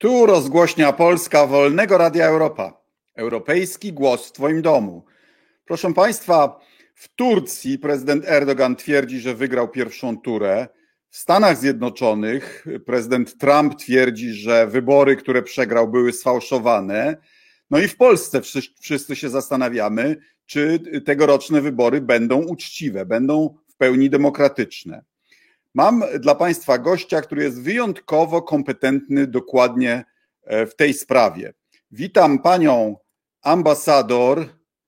Tu rozgłośnia Polska Wolnego Radia Europa. Europejski głos w Twoim domu. Proszę Państwa, w Turcji prezydent Erdogan twierdzi, że wygrał pierwszą turę. W Stanach Zjednoczonych prezydent Trump twierdzi, że wybory, które przegrał, były sfałszowane. No i w Polsce wszyscy się zastanawiamy, czy tegoroczne wybory będą uczciwe, będą w pełni demokratyczne. Mam dla Państwa gościa, który jest wyjątkowo kompetentny dokładnie e, w tej sprawie. Witam panią ambasador,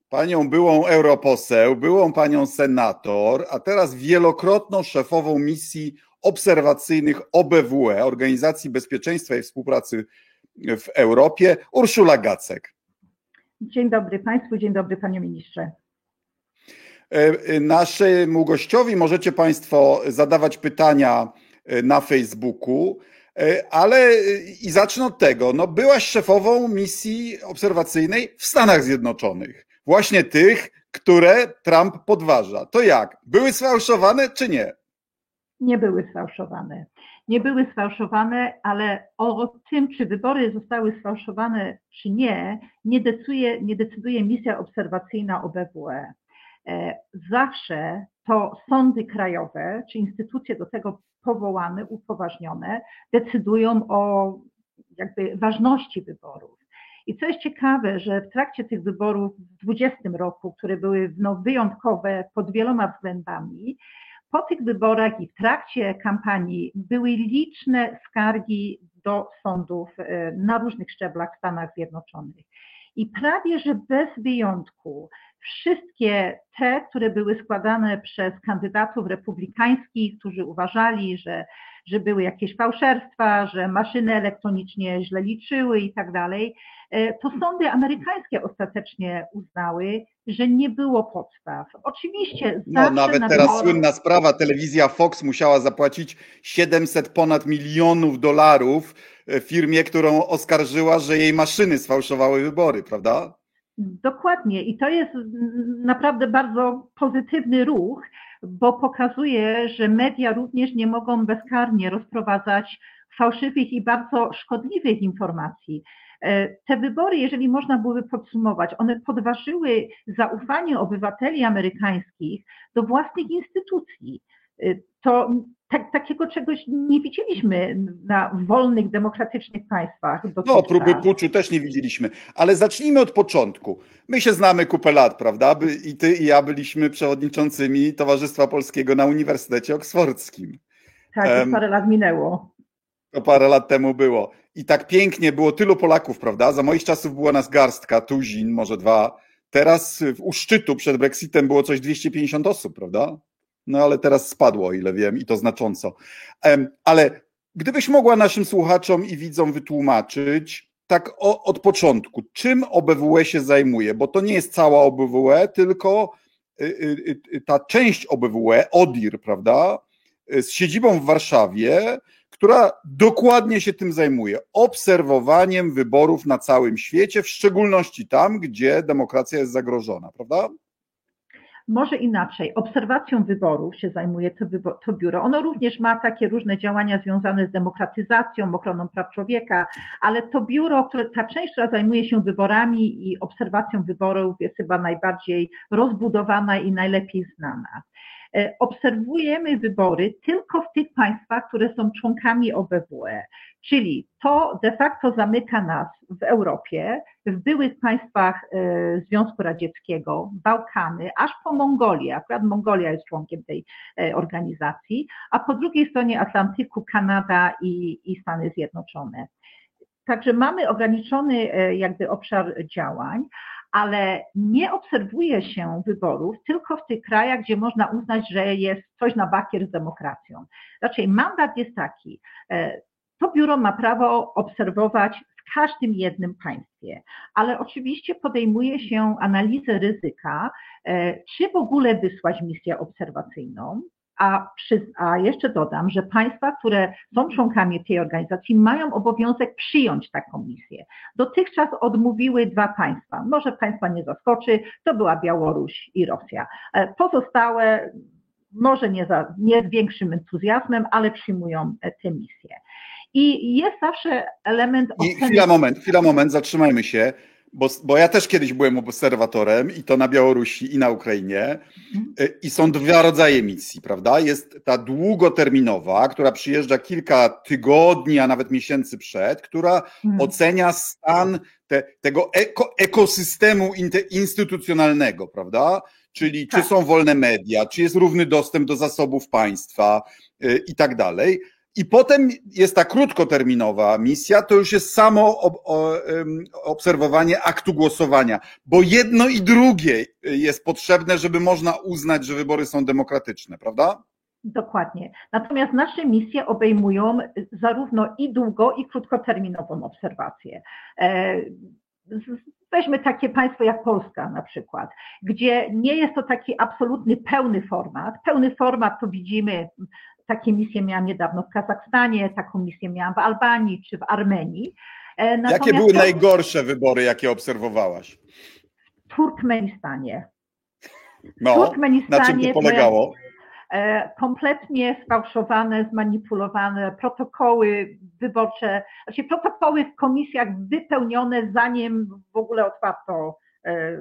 panią byłą europoseł, byłą panią senator, a teraz wielokrotną szefową misji obserwacyjnych OBWE, Organizacji Bezpieczeństwa i Współpracy w Europie, Urszula Gacek. Dzień dobry Państwu, dzień dobry Panie Ministrze. E, e, naszemu gościowi możecie Państwo zadawać pytania e, na Facebooku, ale i zacznę od tego. No, byłaś szefową misji obserwacyjnej w Stanach Zjednoczonych. Właśnie tych, które Trump podważa. To jak? Były sfałszowane czy nie? Nie były sfałszowane. Nie były sfałszowane, ale o tym, czy wybory zostały sfałszowane, czy nie, nie decyduje, nie decyduje misja obserwacyjna OBWE. E, zawsze to sądy krajowe, czy instytucje do tego powołane, upoważnione, decydują o jakby ważności wyborów. I co jest ciekawe, że w trakcie tych wyborów w 2020 roku, które były no, wyjątkowe pod wieloma względami, po tych wyborach i w trakcie kampanii były liczne skargi do sądów e, na różnych szczeblach w Stanach Zjednoczonych. I prawie że bez wyjątku wszystkie te, które były składane przez kandydatów republikańskich, którzy uważali, że, że były jakieś fałszerstwa, że maszyny elektronicznie źle liczyły i tak dalej, to sądy amerykańskie ostatecznie uznały, że nie było podstaw. Oczywiście no, nawet na teraz słynna sprawa, telewizja Fox musiała zapłacić 700 ponad milionów dolarów e, firmie, którą oskarżyła, że jej maszyny sfałszowały wybory, prawda? Dokładnie i to jest naprawdę bardzo pozytywny ruch, bo pokazuje, że media również nie mogą bezkarnie rozprowadzać fałszywych i bardzo szkodliwych informacji. E, te wybory, jeżeli można byłoby podsumować, one podważyły zaufanie obywateli amerykańskich do własnych instytucji. E, to tak, takiego czegoś nie widzieliśmy na wolnych, demokratycznych państwach. No, próby puczu też nie widzieliśmy. Ale zacznijmy od początku. My się znamy kupę lat, prawda? I ty i ja byliśmy przewodniczącymi Towarzystwa Polskiego na Uniwersytecie Oksfordzkim. Tak, um, parę lat minęło. To parę lat temu było. I tak pięknie było tylu Polaków, prawda? Za moich czasów była nas garstka, tuzin, może dwa. Teraz u szczytu przed Brexitem było coś 250 osób, prawda? No ale teraz spadło, o ile wiem, i to znacząco. Ale gdybyś mogła naszym słuchaczom i widzom wytłumaczyć, tak od początku, czym OBWE się zajmuje, bo to nie jest cała OBWE, tylko y, y, y, ta część OBWE, ODIR, prawda, z siedzibą w Warszawie, która dokładnie się tym zajmuje obserwowaniem wyborów na całym świecie, w szczególności tam, gdzie demokracja jest zagrożona, prawda? Może inaczej, obserwacją wyborów się zajmuje to, to, biuro. Ono również ma takie różne działania związane z demokratyzacją, ochroną praw człowieka, ale to biuro, które, ta część, która zajmuje się wyborami i obserwacją wyborów jest chyba najbardziej rozbudowana i najlepiej znana. E, obserwujemy wybory tylko w tych państwach, które są członkami OBWE, czyli to de facto zamyka nas w Europie, w byłych państwach e, Związku Radzieckiego, Bałkany, aż po Mongolię. Akurat Mongolia jest członkiem tej e, organizacji, a po drugiej stronie Atlantyku Kanada i, i Stany Zjednoczone. Także mamy ograniczony jakby obszar działań, ale nie obserwuje się wyborów tylko w tych krajach, gdzie można uznać, że jest coś na bakier z demokracją. Raczej mandat jest taki, e, to biuro ma prawo obserwować w każdym jednym państwie, ale oczywiście podejmuje się analizę ryzyka, e, czy w ogóle wysłać misję obserwacyjną, a, przy, a jeszcze dodam, że państwa, które są członkami tej organizacji, mają obowiązek przyjąć taką misję. Dotychczas odmówiły dwa państwa. Może państwa nie zaskoczy, to była Białoruś i Rosja. E, pozostałe może nie, za, nie z większym entuzjazmem, ale przyjmują e, tę misję. I jest zawsze element. I chwila, moment, chwila, moment, zatrzymajmy się bo, bo ja też kiedyś byłem obserwatorem i to na Białorusi i na Ukrainie mhm. i są dwa rodzaje misji, prawda? Jest ta długoterminowa, która przyjeżdża kilka tygodni, a nawet miesięcy przed, która hmm. ocenia stan te, tego eko, ekosystemu instytucjonalnego, prawda? Czyli tak. czy są wolne media, czy jest równy dostęp do zasobów państwa y, i tak dalej. I potem jest ta krótkoterminowa misja, to już jest samo obserwowanie aktu głosowania, bo jedno i drugie jest potrzebne, żeby można uznać, że wybory są demokratyczne, prawda? Dokładnie. Natomiast nasze misje obejmują zarówno i długo, i krótkoterminową obserwację. E, weźmy takie państwo jak Polska na przykład, gdzie nie jest to taki absolutny pełny format. Pełny format to widzimy takie misje miałam niedawno w Kazachstanie, taką misję miałam w Albanii czy w Armenii. E, natomiast jakie były najgorsze wybory, jakie obserwowałaś? W Turkmenistanie. No, Turkmenistanie na czym to polegało? E, kompletnie sfałszowane, zmanipulowane protokoły wyborcze, znaczy protokoły w komisjach wypełnione zanim w ogóle otwarto e,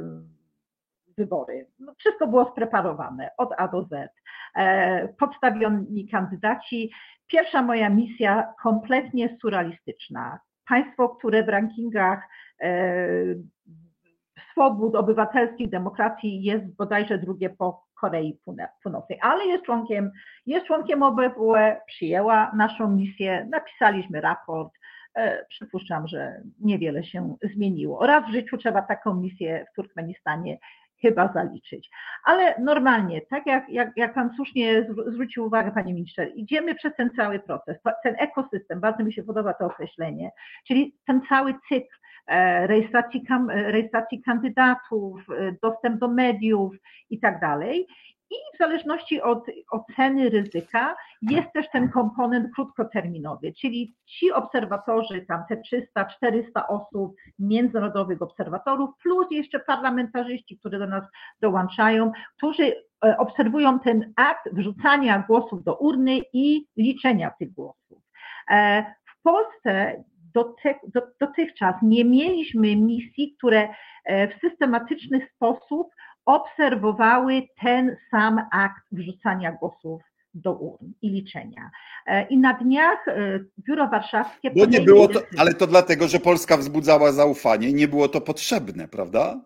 wybory. No, wszystko było spreparowane od A do Z. E, podstawioni kandydaci. Pierwsza moja misja kompletnie surrealistyczna. Państwo, które w rankingach e, swobód obywatelskich, demokracji jest bodajże drugie po Korei Północnej, ale jest członkiem, jest członkiem OBWE, przyjęła naszą misję, napisaliśmy raport, e, Przypuszczam, że niewiele się zmieniło. Raz w życiu trzeba taką misję w Turkmenistanie chyba zaliczyć. Ale normalnie, tak jak, jak, jak Pan słusznie zwrócił uwagę, Panie Ministrze, idziemy przez ten cały proces, ten ekosystem, bardzo mi się podoba to określenie, czyli ten cały cykl e, rejestracji, rejestracji kandydatów, e, dostęp do mediów i tak dalej. I w zależności od oceny ryzyka jest też ten komponent krótkoterminowy, czyli ci obserwatorzy, tam te 300-400 osób, międzynarodowych obserwatorów, plus jeszcze parlamentarzyści, którzy do nas dołączają, którzy e, obserwują ten akt wrzucania głosów do urny i liczenia tych głosów. E, w Polsce dotychczas nie mieliśmy misji, które e, w systematyczny sposób obserwowały ten sam akt wrzucania głosów do urn i liczenia. E, I na dniach e, Biuro Warszawskie. Bo nie było to, ale to dlatego, że Polska wzbudzała zaufanie i nie było to potrzebne, prawda?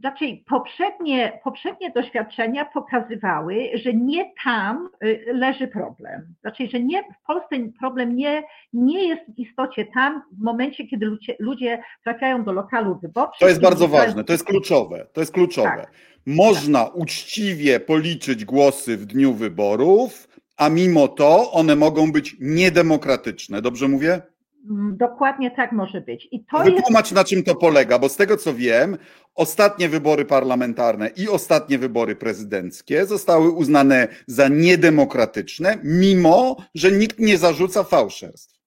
Znaczy, poprzednie, poprzednie doświadczenia pokazywały, że nie tam leży problem. Znaczy, że nie, w Polsce problem nie, nie jest w istocie tam, w momencie, kiedy ludzie, ludzie trafiają do lokalu wyborczego. To jest bardzo ważne, to jest kluczowe. To jest kluczowe. Tak. Można tak. uczciwie policzyć głosy w dniu wyborów, a mimo to one mogą być niedemokratyczne. Dobrze mówię? Mm, dokładnie tak może być. I to Wytłumacz jest... na czym to polega, bo z tego co wiem, ostatnie wybory parlamentarne i ostatnie wybory prezydenckie zostały uznane za niedemokratyczne, mimo że nikt nie zarzuca fałszerstw.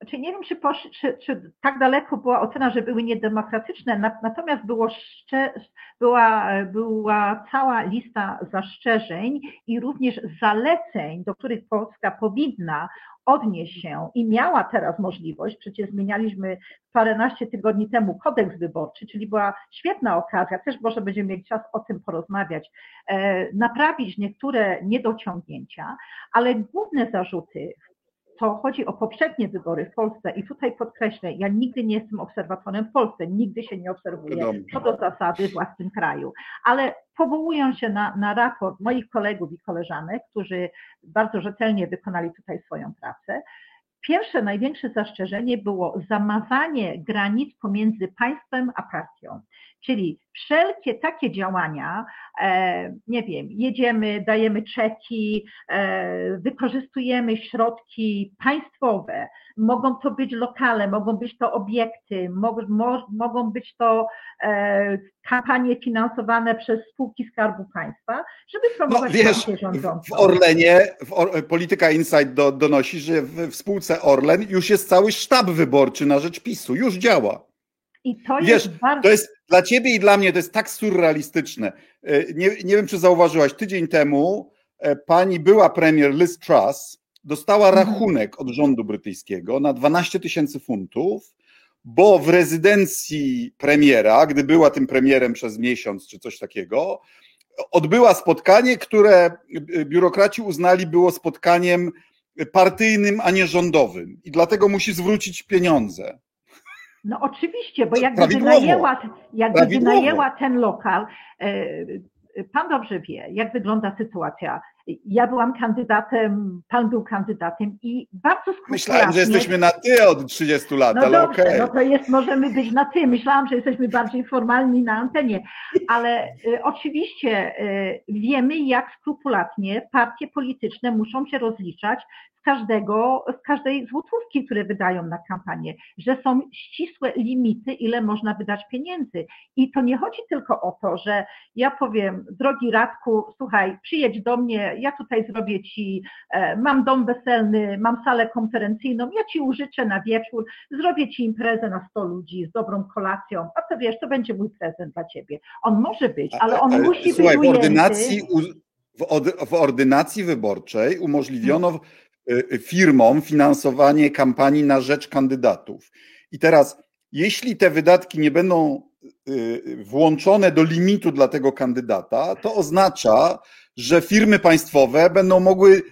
Znaczy nie wiem, czy, posz, czy, czy, tak daleko była ocena, że były niedemokratyczne, natomiast było szcze, była, była cała lista zastrzeżeń i również zaleceń, do których Polska powinna odnieść się i miała teraz możliwość, przecież zmienialiśmy paręnaście tygodni temu kodeks wyborczy, czyli była świetna okazja, też może będziemy mieli czas o tym porozmawiać, e, naprawić niektóre niedociągnięcia, ale główne zarzuty to chodzi o poprzednie wybory w Polsce i tutaj podkreślę, ja nigdy nie jestem obserwatorem w Polsce, nigdy się nie obserwuję co do zasady w własnym kraju, ale powołując się na, na raport moich kolegów i koleżanek, którzy bardzo rzetelnie wykonali tutaj swoją pracę, Pierwsze, największe zastrzeżenie było zamazanie granic pomiędzy państwem a partią. Czyli wszelkie takie działania, e, nie wiem, jedziemy, dajemy czeki, e, wykorzystujemy środki państwowe, mogą to być lokale, mogą być to obiekty, mogą być to e, kampanie finansowane przez spółki Skarbu Państwa, żeby promować no, wiesz. W Orlenie, w Or, Polityka Insight do, donosi, że w, w spółce Orlen już jest cały sztab wyborczy na rzecz PiSu, już działa. I to Wiesz, jest bardzo... to jest dla ciebie i dla mnie to jest tak surrealistyczne. E, nie, nie wiem, czy zauważyłaś, tydzień temu e, pani była premier Liz Truss dostała mhm. rachunek od rządu brytyjskiego na 12 tysięcy funtów, bo w rezydencji premiera, gdy była tym premierem przez miesiąc czy coś takiego, odbyła spotkanie, które biurokraci uznali było spotkaniem partyjnym, a nie rządowym i dlatego musi zwrócić pieniądze. No oczywiście, bo jakby wynajęła, jakby wynajęła ten lokal, e, pan dobrze wie, jak wygląda sytuacja. Ja byłam kandydatem, pan był kandydatem i bardzo skrupulatnie... Myślałem, że jesteśmy na ty od 30 lat, no ale dobrze, okej. Okay. No to jest, możemy być na ty. Myślałam, że jesteśmy bardziej formalni na antenie, ale y, oczywiście y, wiemy, jak skrupulatnie partie polityczne muszą się rozliczać każdego, z każdej złotówki, które wydają na kampanię, że są ścisłe limity, ile można wydać pieniędzy. I to nie chodzi tylko o to, że ja powiem, drogi Radku, słuchaj, przyjedź do mnie, ja tutaj zrobię ci, e, mam dom weselny, mam salę konferencyjną, ja ci użyczę na wieczór, zrobię ci imprezę na 100 ludzi z dobrą kolacją, a to wiesz, to będzie mój prezent dla ciebie. On może być, ale on musi Słuchaj, być w ordynacji, w ordynacji wyborczej umożliwiono Y, y, firmom finansowanie kampanii na rzecz kandydatów. I teraz, jeśli te wydatki nie będą y, włączone do limitu dla tego kandydata, to oznacza, że firmy państwowe będą mogły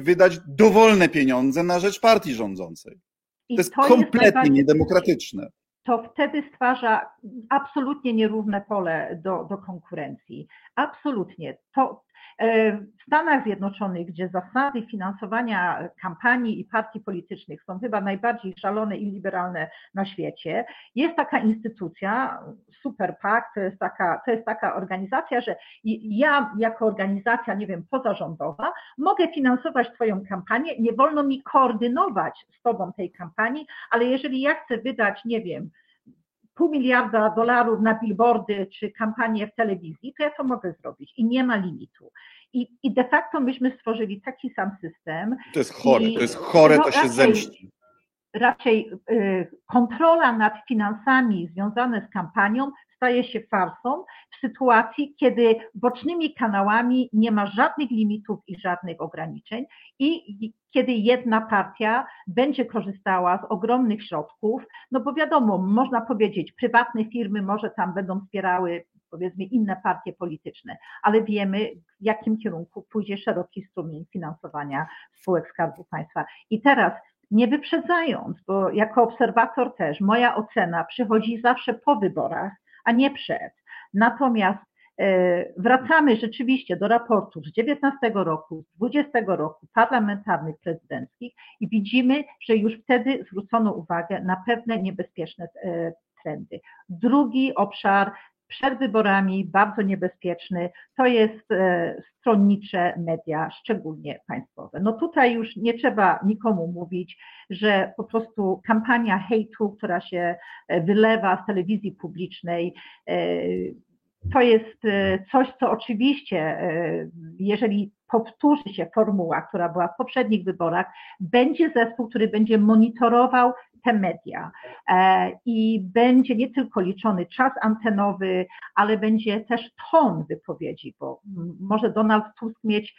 wydać dowolne pieniądze na rzecz partii rządzącej. to jest to kompletnie jest niedemokratyczne. To wtedy stwarza absolutnie nierówne pole do, do konkurencji. Absolutnie. To, w Stanach Zjednoczonych, gdzie zasady finansowania kampanii i partii politycznych są chyba najbardziej szalone i liberalne na świecie, jest taka instytucja, Super PAC, to jest taka, to jest taka organizacja, że ja jako organizacja, nie wiem, pozarządowa, mogę finansować Twoją kampanię, nie wolno mi koordynować z Tobą tej kampanii, ale jeżeli ja chcę wydać, nie wiem, pół miliarda dolarów na billboardy czy kampanię w telewizji, to ja to mogę zrobić i nie ma limitu. I, i de facto myśmy stworzyli taki sam system. To jest chore, i, to jest chore, no, to się raczej, zemści. Raczej y, kontrola nad finansami związane z kampanią staje się farsą w sytuacji, kiedy bocznymi kanałami nie ma żadnych limitów i żadnych ograniczeń i kiedy jedna partia będzie korzystała z ogromnych środków, no bo wiadomo, można powiedzieć, prywatne firmy może tam będą wspierały powiedzmy inne partie polityczne, ale wiemy, w jakim kierunku pójdzie szeroki strumień finansowania spółek Skarbu Państwa. I teraz nie wyprzedzając, bo jako obserwator też moja ocena przychodzi zawsze po wyborach, a nie przed. Natomiast e, wracamy rzeczywiście do raportów z 19 roku, z 20 roku parlamentarnych, prezydenckich i widzimy, że już wtedy zwrócono uwagę na pewne niebezpieczne e, trendy. Drugi obszar przed wyborami, bardzo niebezpieczny, to jest e, stronnicze media, szczególnie państwowe. No tutaj już nie trzeba nikomu mówić, że po prostu kampania hejtu, która się e, wylewa z telewizji publicznej, e, to jest coś, co oczywiście, jeżeli powtórzy się formuła, która była w poprzednich wyborach, będzie zespół, który będzie monitorował te media e, i będzie nie tylko liczony czas antenowy, ale będzie też ton wypowiedzi, bo może Donald Tusk mieć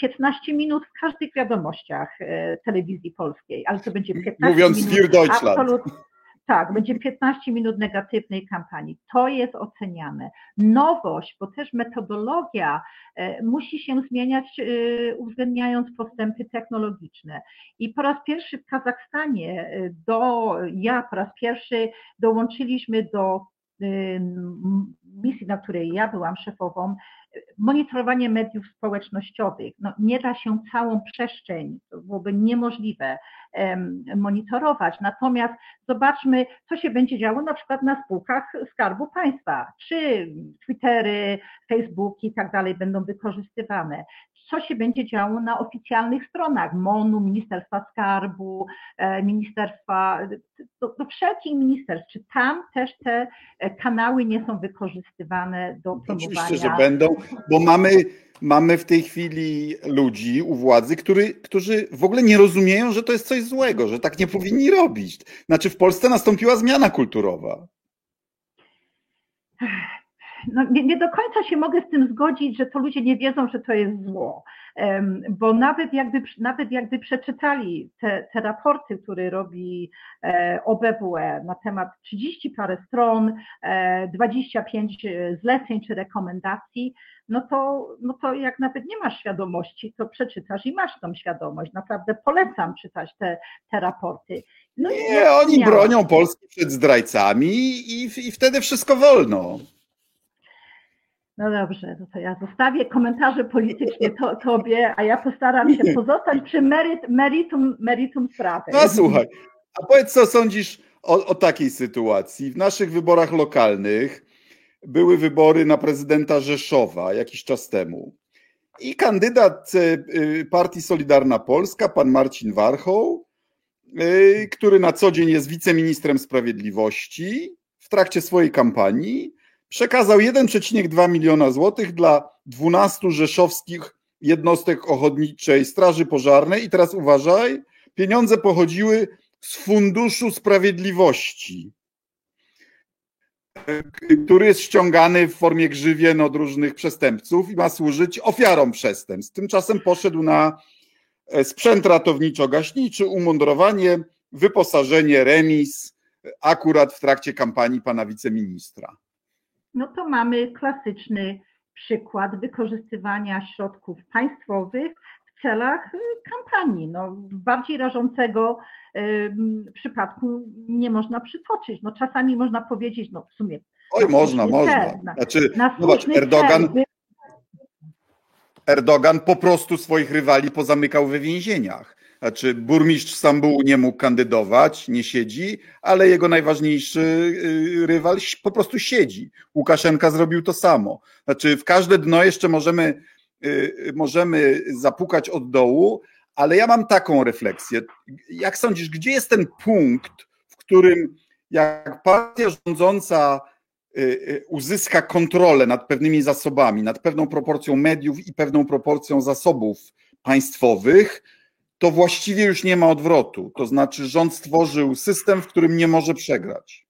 15 e, minut w każdych wiadomościach e, telewizji polskiej, ale to będzie 15 Mówiąc minut. Mówiąc Deutschland. Absolut, tak, będzie 15 minut negatywnej kampanii. To jest oceniane. Nowość, bo też metodologia e, musi się zmieniać, e, uwzględniając postępy technologiczne. I po raz pierwszy w Kazachstanie, e, do, ja po raz pierwszy dołączyliśmy do misji, na której ja byłam szefową, monitorowanie mediów społecznościowych. No, nie da się całą przestrzeń, to byłoby niemożliwe monitorować. Natomiast zobaczmy, co się będzie działo na przykład na spółkach Skarbu Państwa, czy Twittery, Facebooki i tak dalej będą wykorzystywane co się będzie działo na oficjalnych stronach MONU, Ministerstwa Skarbu, e, Ministerstwa, do, do wszelkich ministerstw. Czy tam też te e, kanały nie są wykorzystywane do promowania? Oczywiście, że będą, bo mamy, mamy w tej chwili ludzi u władzy, który, którzy w ogóle nie rozumieją, że to jest coś złego, że tak nie powinni robić. Znaczy w Polsce nastąpiła zmiana kulturowa no nie, nie, do końca się mogę z tym zgodzić, że to ludzie nie wiedzą, że to jest zło, bo nawet jakby, nawet jakby przeczytali te, te raporty, które robi e, OBWE na temat 30 parę stron, 25 e, zleceń czy rekomendacji, no to, no to jak nawet nie masz świadomości, to przeczytasz i masz tą świadomość. Naprawdę polecam czytać te, te raporty. No nie, oni bronią Polski przed zdrajcami i, i wtedy wszystko wolno. No dobrze, no to ja zostawię komentarze polityczne to, tobie, a ja postaram się pozostać przy meryt, meritum, meritum sprawy. No słuchaj, a powiedz co sądzisz o, o takiej sytuacji. W naszych wyborach lokalnych były wybory na prezydenta Rzeszowa jakiś czas temu. I kandydat y, partii Solidarna Polska, pan Marcin Warchoł, y, który na co dzień jest wiceministrem sprawiedliwości, w trakcie swojej kampanii przekazał 1,2 miliona złotych dla 12 rzeszowskich jednostek ochotniczej Straży Pożarnej. I teraz uważaj, pieniądze pochodziły z Funduszu Sprawiedliwości, który jest ściągany w formie grzywien od różnych przestępców i ma służyć ofiarom przestępstw. Tymczasem poszedł na e, sprzęt ratowniczo-gaśniczy, umundurowanie, wyposażenie, remis, akurat w trakcie kampanii pana wiceministra no to mamy klasyczny przykład wykorzystywania środków państwowych w celach y, kampanii. No, bardziej rażącego przypadku nie można przytoczyć. No, czasami można powiedzieć, no w sumie. Oj, można, można. Znaczy, na zobacz, Erdogan, cel, Erdogan po prostu swoich rywali pozamykał we więzieniach. Znaczy, burmistrz Stambułu nie mógł kandydować, nie siedzi, ale jego najważniejszy y, rywal po prostu siedzi. Łukaszenka zrobił to samo. Znaczy, w każde dno jeszcze możemy, y, możemy zapukać od dołu, ale ja mam taką refleksję. Jak sądzisz, gdzie jest ten punkt, w którym jak partia rządząca y, uzyska kontrolę nad pewnymi zasobami, nad pewną proporcją mediów i pewną proporcją zasobów państwowych, to właściwie już nie ma odwrotu. To znaczy, rząd stworzył system, w którym nie może przegrać.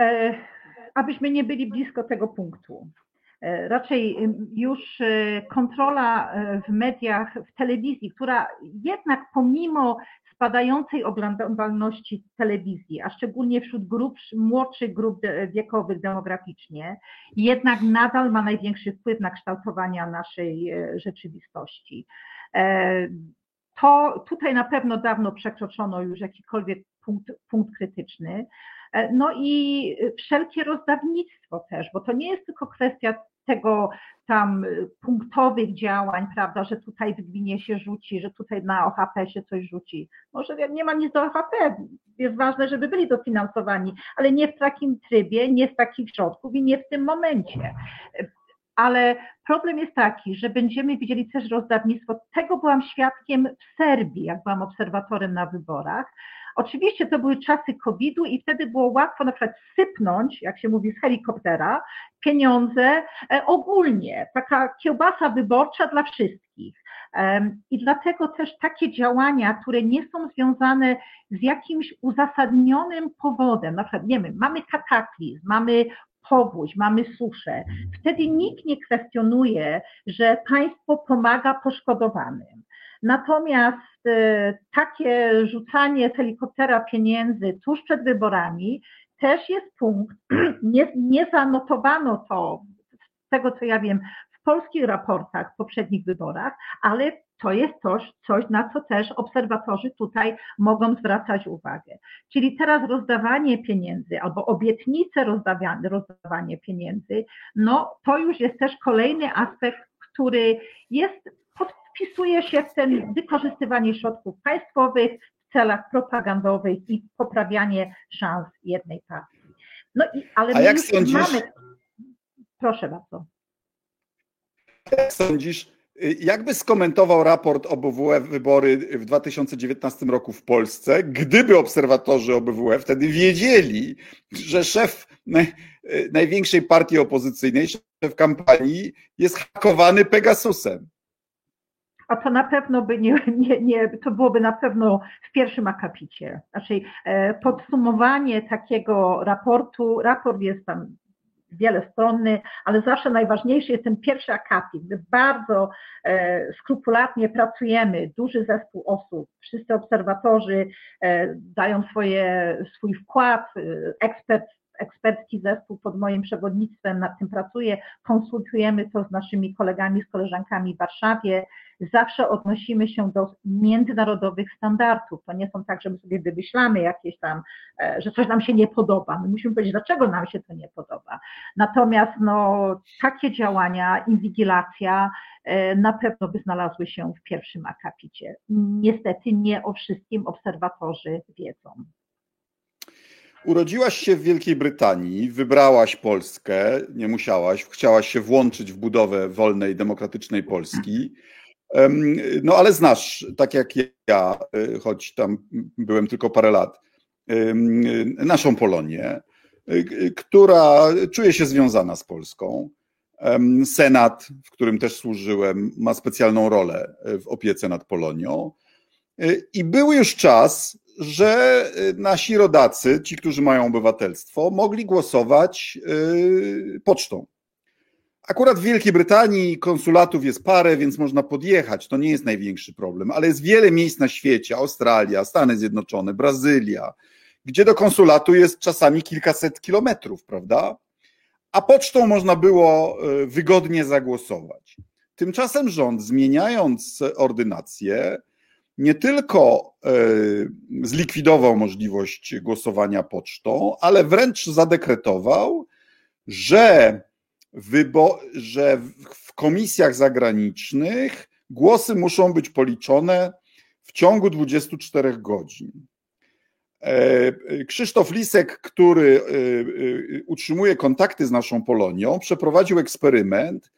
E, abyśmy nie byli blisko tego punktu. E, raczej już e, kontrola w mediach, w telewizji, która jednak pomimo spadającej oglądalności telewizji, a szczególnie wśród grup, młodszych grup wiekowych demograficznie, jednak nadal ma największy wpływ na kształtowanie naszej rzeczywistości. E, to tutaj na pewno dawno przekroczono już jakikolwiek punkt, punkt krytyczny. E, no i wszelkie rozdawnictwo też, bo to nie jest tylko kwestia tego tam punktowych działań, prawda, że tutaj w gminie się rzuci, że tutaj na OHP się coś rzuci. Może nie ma nic do OHP, jest ważne, żeby byli dofinansowani, ale nie w takim trybie, nie z takich środków i nie w tym momencie ale problem jest taki, że będziemy widzieli też rozdawnictwo. Tego byłam świadkiem w Serbii, jak byłam obserwatorem na wyborach. Oczywiście to były czasy COVID-u i wtedy było łatwo na przykład sypnąć, jak się mówi, z helikoptera pieniądze e, ogólnie. Taka kiełbasa wyborcza dla wszystkich. I dlatego też takie działania, które nie są związane z jakimś uzasadnionym powodem, na przykład, nie wiem, mamy kataklizm, mamy powódź, mamy suszę. Wtedy nikt nie kwestionuje, że państwo pomaga poszkodowanym. Natomiast e, takie rzucanie z helikoptera pieniędzy tuż przed wyborami też jest punkt, nie, nie zanotowano to, z tego co ja wiem, polskich raportach w poprzednich wyborach, ale to jest coś, coś, na co też obserwatorzy tutaj mogą zwracać uwagę. Czyli teraz rozdawanie pieniędzy albo obietnice rozdawanie, rozdawanie pieniędzy, no to już jest też kolejny aspekt, który jest, podpisuje się w ten wykorzystywanie środków państwowych w celach propagandowych i poprawianie szans jednej partii. No i, ale A jak sądzisz? Mamy... Proszę bardzo. Jak sądzisz, Y, jakby skomentował raport OBWE wybory w 2019 roku w Polsce, gdyby obserwatorzy OBWE wtedy wiedzieli, że szef y, największej partii opozycyjnej, szef kampanii jest hakowany Pegasusem? A to na pewno by nie, nie, nie, to byłoby na pewno w pierwszym akapicie. Znaczy e, podsumowanie takiego raportu, raport jest tam wielostronny, ale zawsze najważniejszy jest ten pierwszy akapit. My bardzo e, skrupulatnie pracujemy, duży zespół osób, wszyscy obserwatorzy e, dają swoje, swój wkład, e, ekspert ekspercki zespół pod moim przewodnictwem nad tym pracuje, konsultujemy to z naszymi kolegami, z koleżankami w Warszawie. Zawsze odnosimy się do międzynarodowych standardów. To nie są tak, że my sobie wymyślamy jakieś tam, e, że coś nam się nie podoba. My musimy powiedzieć, dlaczego nam się to nie podoba. Natomiast no, takie działania, inwigilacja e, na pewno by znalazły się w pierwszym akapicie. Niestety nie o wszystkim obserwatorzy wiedzą. Urodziłaś się w Wielkiej Brytanii, wybrałaś Polskę, nie musiałaś, chciałaś się włączyć w budowę wolnej, demokratycznej Polski. No ale znasz, tak jak ja, y, choć tam byłem tylko parę lat, naszą Polonię, y, która czuje się związana z Polską. Senat, w którym też służyłem, ma specjalną rolę w opiece nad Polonią. Y, I był już czas, że y, nasi rodacy, ci, którzy mają obywatelstwo, mogli głosować y, pocztą. Akurat w Wielkiej Brytanii konsulatów jest parę, więc można podjechać. To nie jest największy problem, ale jest wiele miejsc na świecie Australia, Stany Zjednoczone, Brazylia gdzie do konsulatu jest czasami kilkaset kilometrów, prawda? A pocztą można było wygodnie zagłosować. Tymczasem rząd, zmieniając ordynację, nie tylko e, zlikwidował możliwość głosowania pocztą, ale wręcz zadekretował, że, w komisjach zagranicznych głosy muszą być policzone w ciągu 24 godzin. E, Krzysztof Lisek, który e, utrzymuje kontakty z naszą Polonią, przeprowadził eksperyment,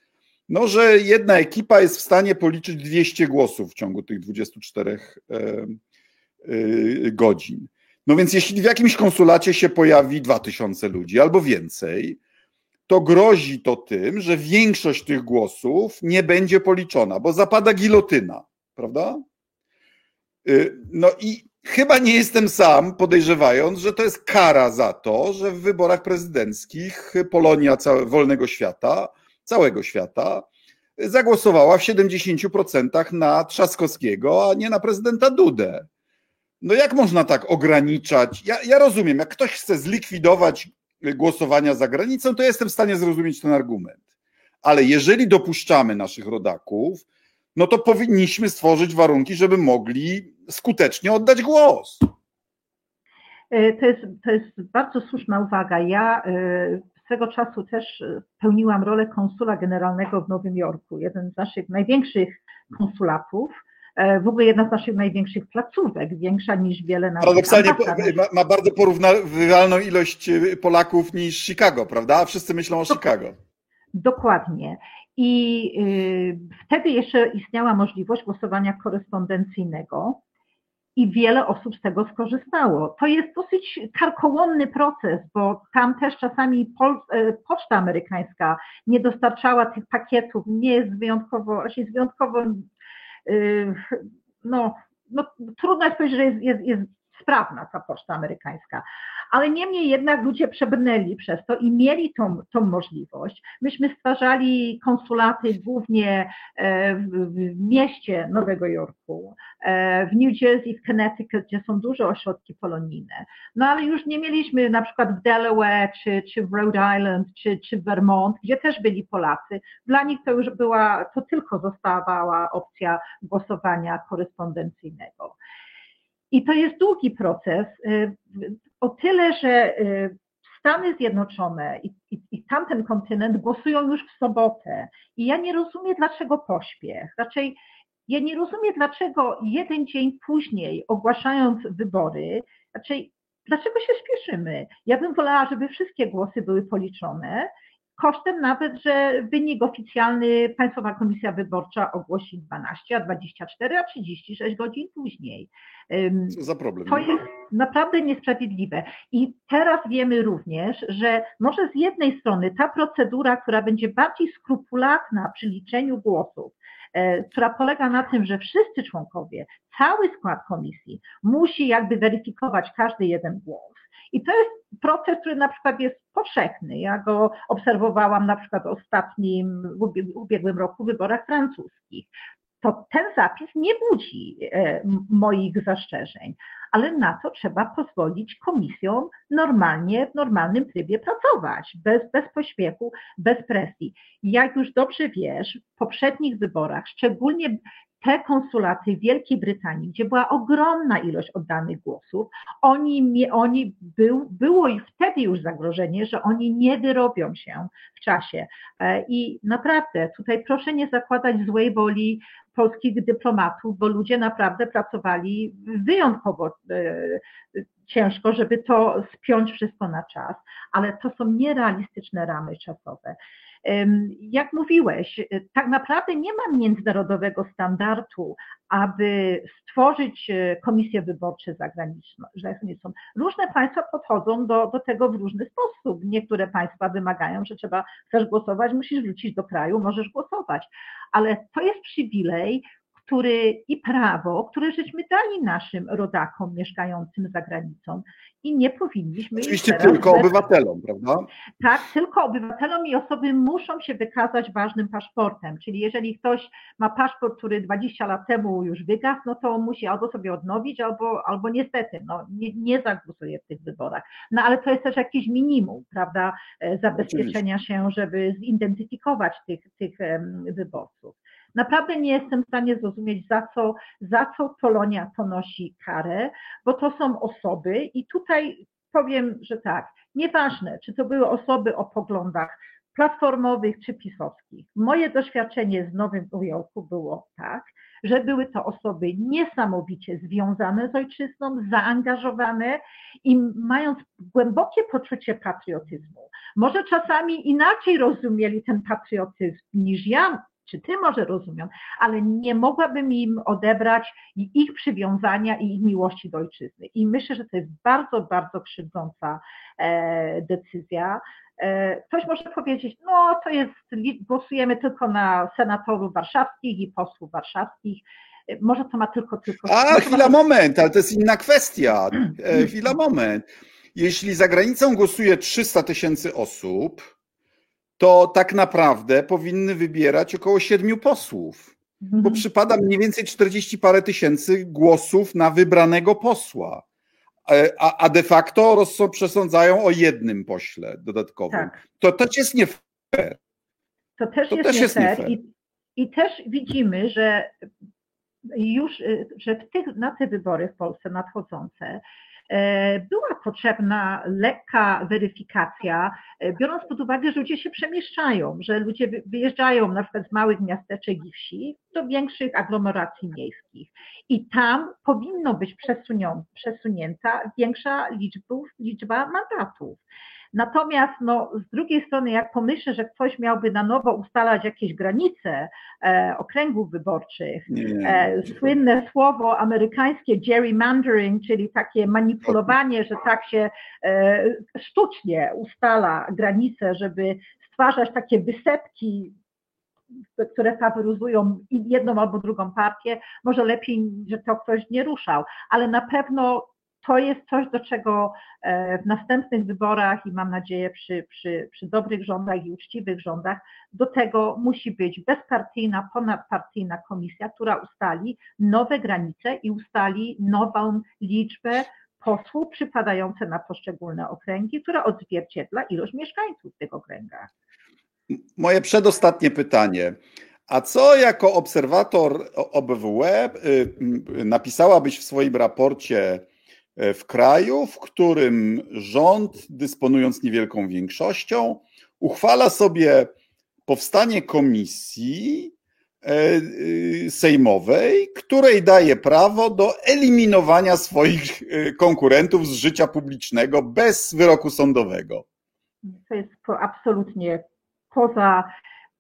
no, że jedna ekipa jest w stanie policzyć 200 głosów w ciągu tych 24 e, e, godzin. No więc jeśli w jakimś konsulacie się pojawi 2000 ludzi albo więcej, to grozi to tym, że większość tych głosów nie będzie policzona, bo zapada gilotyna, prawda? E, no i chyba nie jestem sam, podejrzewając, że to jest kara za to, że w wyborach prezydenckich Polonia całego wolnego świata całego świata zagłosowała w 70% na Trzaskowskiego, a nie na prezydenta Dudę. No jak można tak ograniczać? Ja, ja rozumiem, jak ktoś chce zlikwidować głosowania za granicą, to jestem w stanie zrozumieć ten argument. Ale jeżeli dopuszczamy naszych rodaków, no to powinniśmy stworzyć warunki, żeby mogli skutecznie oddać głos. E, to jest, to jest bardzo słuszna uwaga. Ja e, swego czasu też e, pełniłam rolę konsula generalnego w Nowym Jorku, jeden z naszych największych konsulatów. E, w ogóle jedna z naszych największych placówek, większa niż wiele naszych Paradoksalnie ma, ma, bardzo porównywalną ilość e, Polaków niż Chicago, prawda? Wszyscy myślą o Chicago. Dokładnie. I y, wtedy jeszcze istniała możliwość głosowania korespondencyjnego i wiele osób z tego skorzystało. To jest dosyć karkołomny proces, bo tam też czasami Pol e, poczta amerykańska nie dostarczała tych pakietów, nie jest wyjątkowo, raczej jest wyjątkowo, y, no, no trudno jest powiedzieć, że jest, jest, jest sprawna ta poczta amerykańska ale niemniej jednak ludzie przebrnęli przez to i mieli tą, tą możliwość. Myśmy stwarzali konsulaty głównie e, w, w mieście Nowego Jorku, e, w New Jersey, w Connecticut, gdzie są duże ośrodki polonijne. No ale już nie mieliśmy na przykład w Delaware, czy, czy w Rhode Island, czy, czy w Vermont, gdzie też byli Polacy. Dla nich to już była, to tylko zostawała opcja głosowania korespondencyjnego. I to jest długi proces, y, o tyle, że y, Stany Zjednoczone i, i, i, tamten kontynent głosują już w sobotę. I ja nie rozumiem, dlaczego pośpiech. Raczej ja nie rozumiem, dlaczego jeden dzień później, ogłaszając wybory, raczej dlaczego się spieszymy? Ja bym wolała, żeby wszystkie głosy były policzone, kosztem nawet, że wynik oficjalny Państwowa Komisja Wyborcza ogłosi 12, a 24, a 36 godzin później. Co za problem? To jest naprawdę niesprawiedliwe. I teraz wiemy również, że może z jednej strony ta procedura, która będzie bardziej skrupulatna przy liczeniu głosów, e, która polega na tym, że wszyscy członkowie, cały skład komisji musi jakby weryfikować każdy jeden głos. I to jest proces, który na przykład jest powszechny. Ja go obserwowałam na przykład w ostatnim, w ubiegłym roku w wyborach francuskich to ten zapis nie budzi e, moich zastrzeżeń, ale na to trzeba pozwolić komisjom normalnie, w normalnym trybie pracować, bez, bez pośpiechu, bez presji. Jak już dobrze wiesz, w poprzednich wyborach, szczególnie te konsulaty w Wielkiej Brytanii, gdzie była ogromna ilość oddanych głosów, oni, oni był, było i wtedy już zagrożenie, że oni nie wyrobią się w czasie. E, I naprawdę tutaj proszę nie zakładać złej woli polskich dyplomatów, bo ludzie naprawdę pracowali wyjątkowo e, ciężko, żeby to spiąć wszystko na czas, ale to są nierealistyczne ramy czasowe. Jak mówiłeś, tak naprawdę nie ma międzynarodowego standardu, aby stworzyć e, komisje wyborcze zagraniczne. Różne państwa podchodzą do, do tego w różny sposób. Niektóre państwa wymagają, że trzeba, chcesz głosować, musisz wrócić do kraju, możesz głosować. Ale to jest przywilej, który i prawo, które żeśmy dali naszym rodakom mieszkającym za granicą i nie powinniśmy. Oczywiście tylko bez... obywatelom, prawda? Tak, tylko obywatelom i osoby muszą się wykazać ważnym paszportem. Czyli jeżeli ktoś ma paszport, który 20 lat temu już wygasł, no to musi albo sobie odnowić, albo, albo niestety no, nie, nie zagłosuje w tych wyborach. No ale to jest też jakieś minimum, prawda, e, zabezpieczenia się, żeby zidentyfikować tych, tych wyborców. Naprawdę nie jestem w stanie zrozumieć, za co, za co Polonia ponosi karę, bo to są osoby i tutaj powiem, że tak, nieważne, czy to były osoby o poglądach platformowych czy pisowskich. Moje doświadczenie z Nowym Jorku było tak, że były to osoby niesamowicie związane z ojczyzną, zaangażowane i mając głębokie poczucie patriotyzmu. Może czasami inaczej rozumieli ten patriotyzm niż ja czy ty może rozumiem, ale nie mogłabym im odebrać ich przywiązania i ich miłości do ojczyzny. I myślę, że to jest bardzo, bardzo krzywdząca e, decyzja. E, ktoś może powiedzieć, no to jest, głosujemy tylko na senatorów warszawskich i posłów warszawskich. E, może to ma tylko, tylko. A, chwila, ma... moment, ale to jest inna kwestia. Chwila, moment. Jeśli za granicą głosuje 300 tysięcy osób, to tak naprawdę powinny wybierać około siedmiu posłów, bo mhm. przypada mniej więcej 40 parę tysięcy głosów na wybranego posła. E, a, a de facto przesądzają o jednym pośle dodatkowym. Tak. To też jest nie fair. To też, to jest, też nie jest fair. nie fair. I, I też widzimy, że już że w tych, na te wybory w Polsce nadchodzące była potrzebna lekka weryfikacja, e, biorąc pod uwagę, że ludzie się przemieszczają, że ludzie wyjeżdżają na przykład z małych miasteczek i wsi do większych aglomeracji miejskich. I tam powinno być przesunięta większa liczba, liczba mandatów. Natomiast no, z drugiej strony, jak pomyślę, że ktoś miałby na nowo ustalać jakieś granice e, okręgów wyborczych, e, słynne słowo amerykańskie gerrymandering, czyli takie manipulowanie, że tak się e, sztucznie ustala granice, żeby stwarzać takie wysepki które faworyzują jedną albo drugą partię, może lepiej, że to ktoś nie ruszał, ale na pewno to jest coś, do czego e, w następnych wyborach i mam nadzieję przy, przy, przy dobrych rządach i uczciwych rządach, do tego musi być bezpartyjna, ponadpartyjna komisja, która ustali nowe granice i ustali nową liczbę posłów przypadające na poszczególne okręgi, która odzwierciedla ilość mieszkańców w tych okręgach. Moje przedostatnie pytanie. A co jako obserwator OBWE y, napisałabyś w swoim raporcie w kraju, w którym rząd, dysponując niewielką większością, uchwala sobie powstanie komisji e, e, sejmowej, której daje prawo do eliminowania swoich konkurentów z życia publicznego bez wyroku sądowego. To jest absolutnie poza,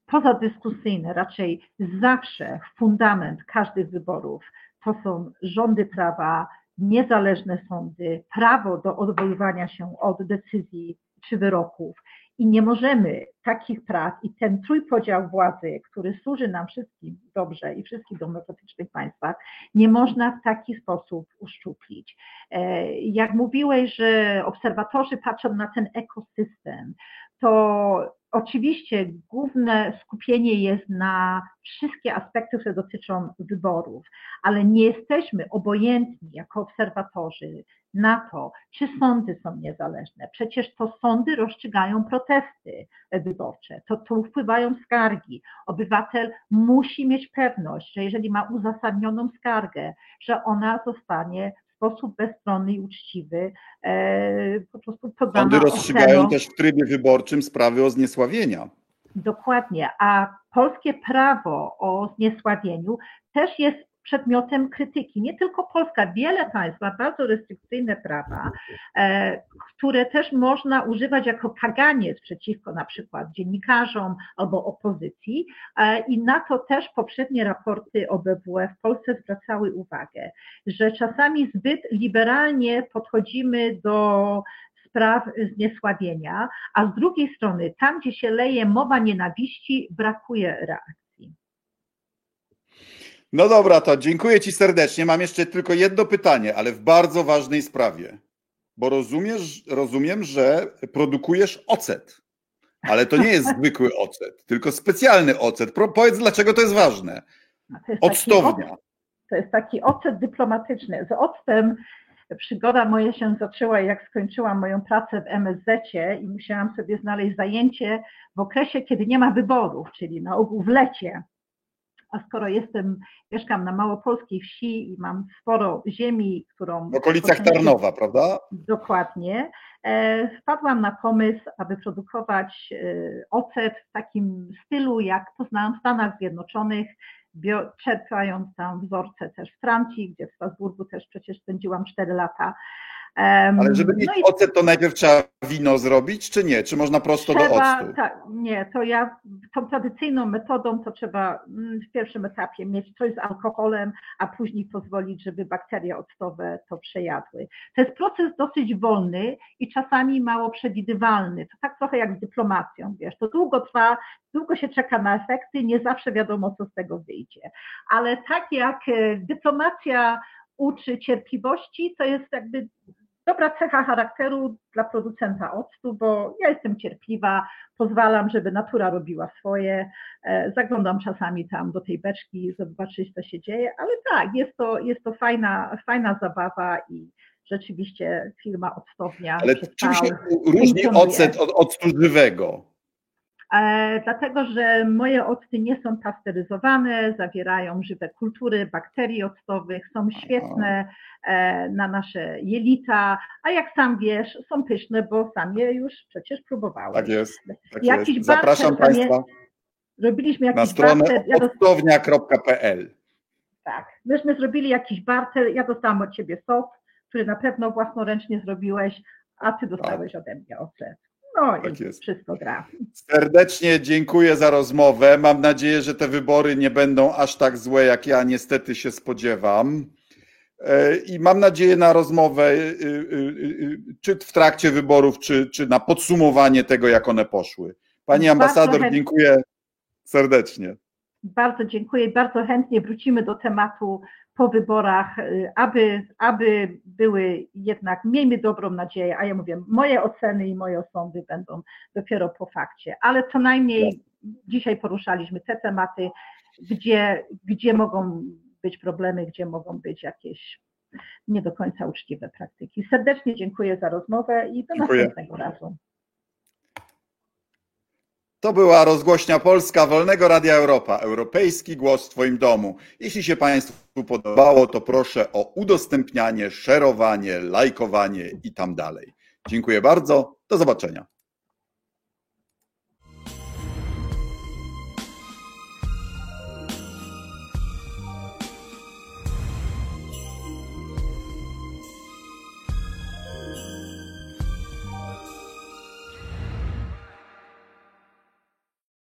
pozadyskusyjne. Raczej zawsze fundament każdych wyborów to są rządy prawa, niezależne sądy, prawo do odwoływania się od decyzji czy wyroków. I nie możemy takich praw i ten trójpodział władzy, który służy nam wszystkim dobrze i wszystkim demokratycznych państwach, nie można w taki sposób uszczuplić. E, jak mówiłeś, że obserwatorzy patrzą na ten ekosystem, to oczywiście główne skupienie jest na wszystkie aspekty, które dotyczą wyborów, ale nie jesteśmy obojętni jako obserwatorzy na to, czy sądy są niezależne. Przecież to sądy rozstrzygają protesty wyborcze, to tu wpływają skargi. Obywatel musi mieć pewność, że jeżeli ma uzasadnioną skargę, że ona zostanie sposób bezstronny i uczciwy e, po prostu Sądy rozstrzygają też w trybie wyborczym sprawy o zniesławienia. Dokładnie, a polskie prawo o zniesławieniu też jest przedmiotem krytyki. Nie tylko Polska, wiele państw ma bardzo restrykcyjne prawa, e, które też można używać jako kaganiec przeciwko na przykład dziennikarzom albo opozycji e, i na to też poprzednie raporty OBWE w Polsce zwracały uwagę, że czasami zbyt liberalnie podchodzimy do spraw zniesławienia, a z drugiej strony tam, gdzie się leje mowa nienawiści, brakuje reakcji. No dobra, to dziękuję Ci serdecznie. Mam jeszcze tylko jedno pytanie, ale w bardzo ważnej sprawie. Bo rozumiesz, rozumiem, że produkujesz ocet. Ale to nie jest zwykły ocet, tylko specjalny ocet. Powiedz, dlaczego to jest ważne. Ocet, to jest taki ocet dyplomatyczny. Z octem przygoda moja się zaczęła, jak skończyłam moją pracę w MSZ i musiałam sobie znaleźć zajęcie w okresie, kiedy nie ma wyborów, czyli na ogół w lecie a skoro jestem, mieszkam na małopolskiej wsi i mam sporo ziemi, którą... W okolicach Tarnowa, prawda? Dokładnie. E, wpadłam na pomysł, aby produkować e, ocet w takim stylu, jak poznałam w Stanach Zjednoczonych, czerpając tam wzorce też w Francji, gdzie w Strasburgu też przecież spędziłam 4 lata. Ale żeby mieć no i... ocet, to najpierw trzeba wino zrobić, czy nie? Czy można prosto trzeba, do octu? Ta, nie, to ja tą tradycyjną metodą to trzeba mm, w pierwszym etapie mieć coś z alkoholem, a później pozwolić, żeby bakterie octowe to przejadły. To jest proces dosyć wolny i czasami mało przewidywalny. To tak trochę jak z dyplomacją, wiesz, to długo trwa, długo się czeka na efekty, nie zawsze wiadomo, co z tego wyjdzie. Ale tak jak e, dyplomacja uczy cierpliwości, to jest jakby dobra cecha charakteru dla producenta octu, bo ja jestem cierpliwa, pozwalam, żeby natura robiła swoje, e, zaglądam czasami tam do tej beczki, zobaczyć, co się dzieje, ale tak, jest to, jest to fajna, fajna zabawa i rzeczywiście firma octownia. Ale czym się różni ocet od octu żywego? E, dlatego że moje octy nie są pasteryzowane, zawierają żywe kultury bakterii octowych, są świetne e, na nasze jelita, a jak sam wiesz, są pyszne, bo sam je już przecież próbowałem. Tak jest. Tak jakiś jest. Zapraszam Państwa robiliśmy jakiś na stronę octownia.pl. Tak, myśmy zrobili jakiś barter, ja dostałam od Ciebie sos, który na pewno własnoręcznie zrobiłeś, a Ty dostałeś tak. ode mnie ocet. No tak jest. wszystko gra. Serdecznie dziękuję za rozmowę. Mam nadzieję, że te wybory nie będą aż tak złe, jak ja niestety się spodziewam. E, I mam nadzieję na rozmowę, y, y, czy w trakcie wyborów, czy, czy na podsumowanie tego, jak one poszły. Pani ambasador, dziękuję serdecznie. Bardzo dziękuję i bardzo chętnie wrócimy do tematu po wyborach, y, aby, aby były jednak, miejmy dobrą nadzieję, a ja mówię, moje oceny i moje osądy będą dopiero po fakcie, ale co najmniej dzisiaj poruszaliśmy te tematy, gdzie, gdzie mogą być problemy, gdzie mogą być jakieś nie do końca uczciwe praktyki. Serdecznie dziękuję za rozmowę i do dziękuję. następnego razu. To była rozgłośnia Polska Wolnego Radia Europa, europejski głos w Twoim domu. Jeśli się Państwu podobało, to proszę o udostępnianie, szerowanie, lajkowanie i tam dalej. Dziękuję bardzo. Do zobaczenia.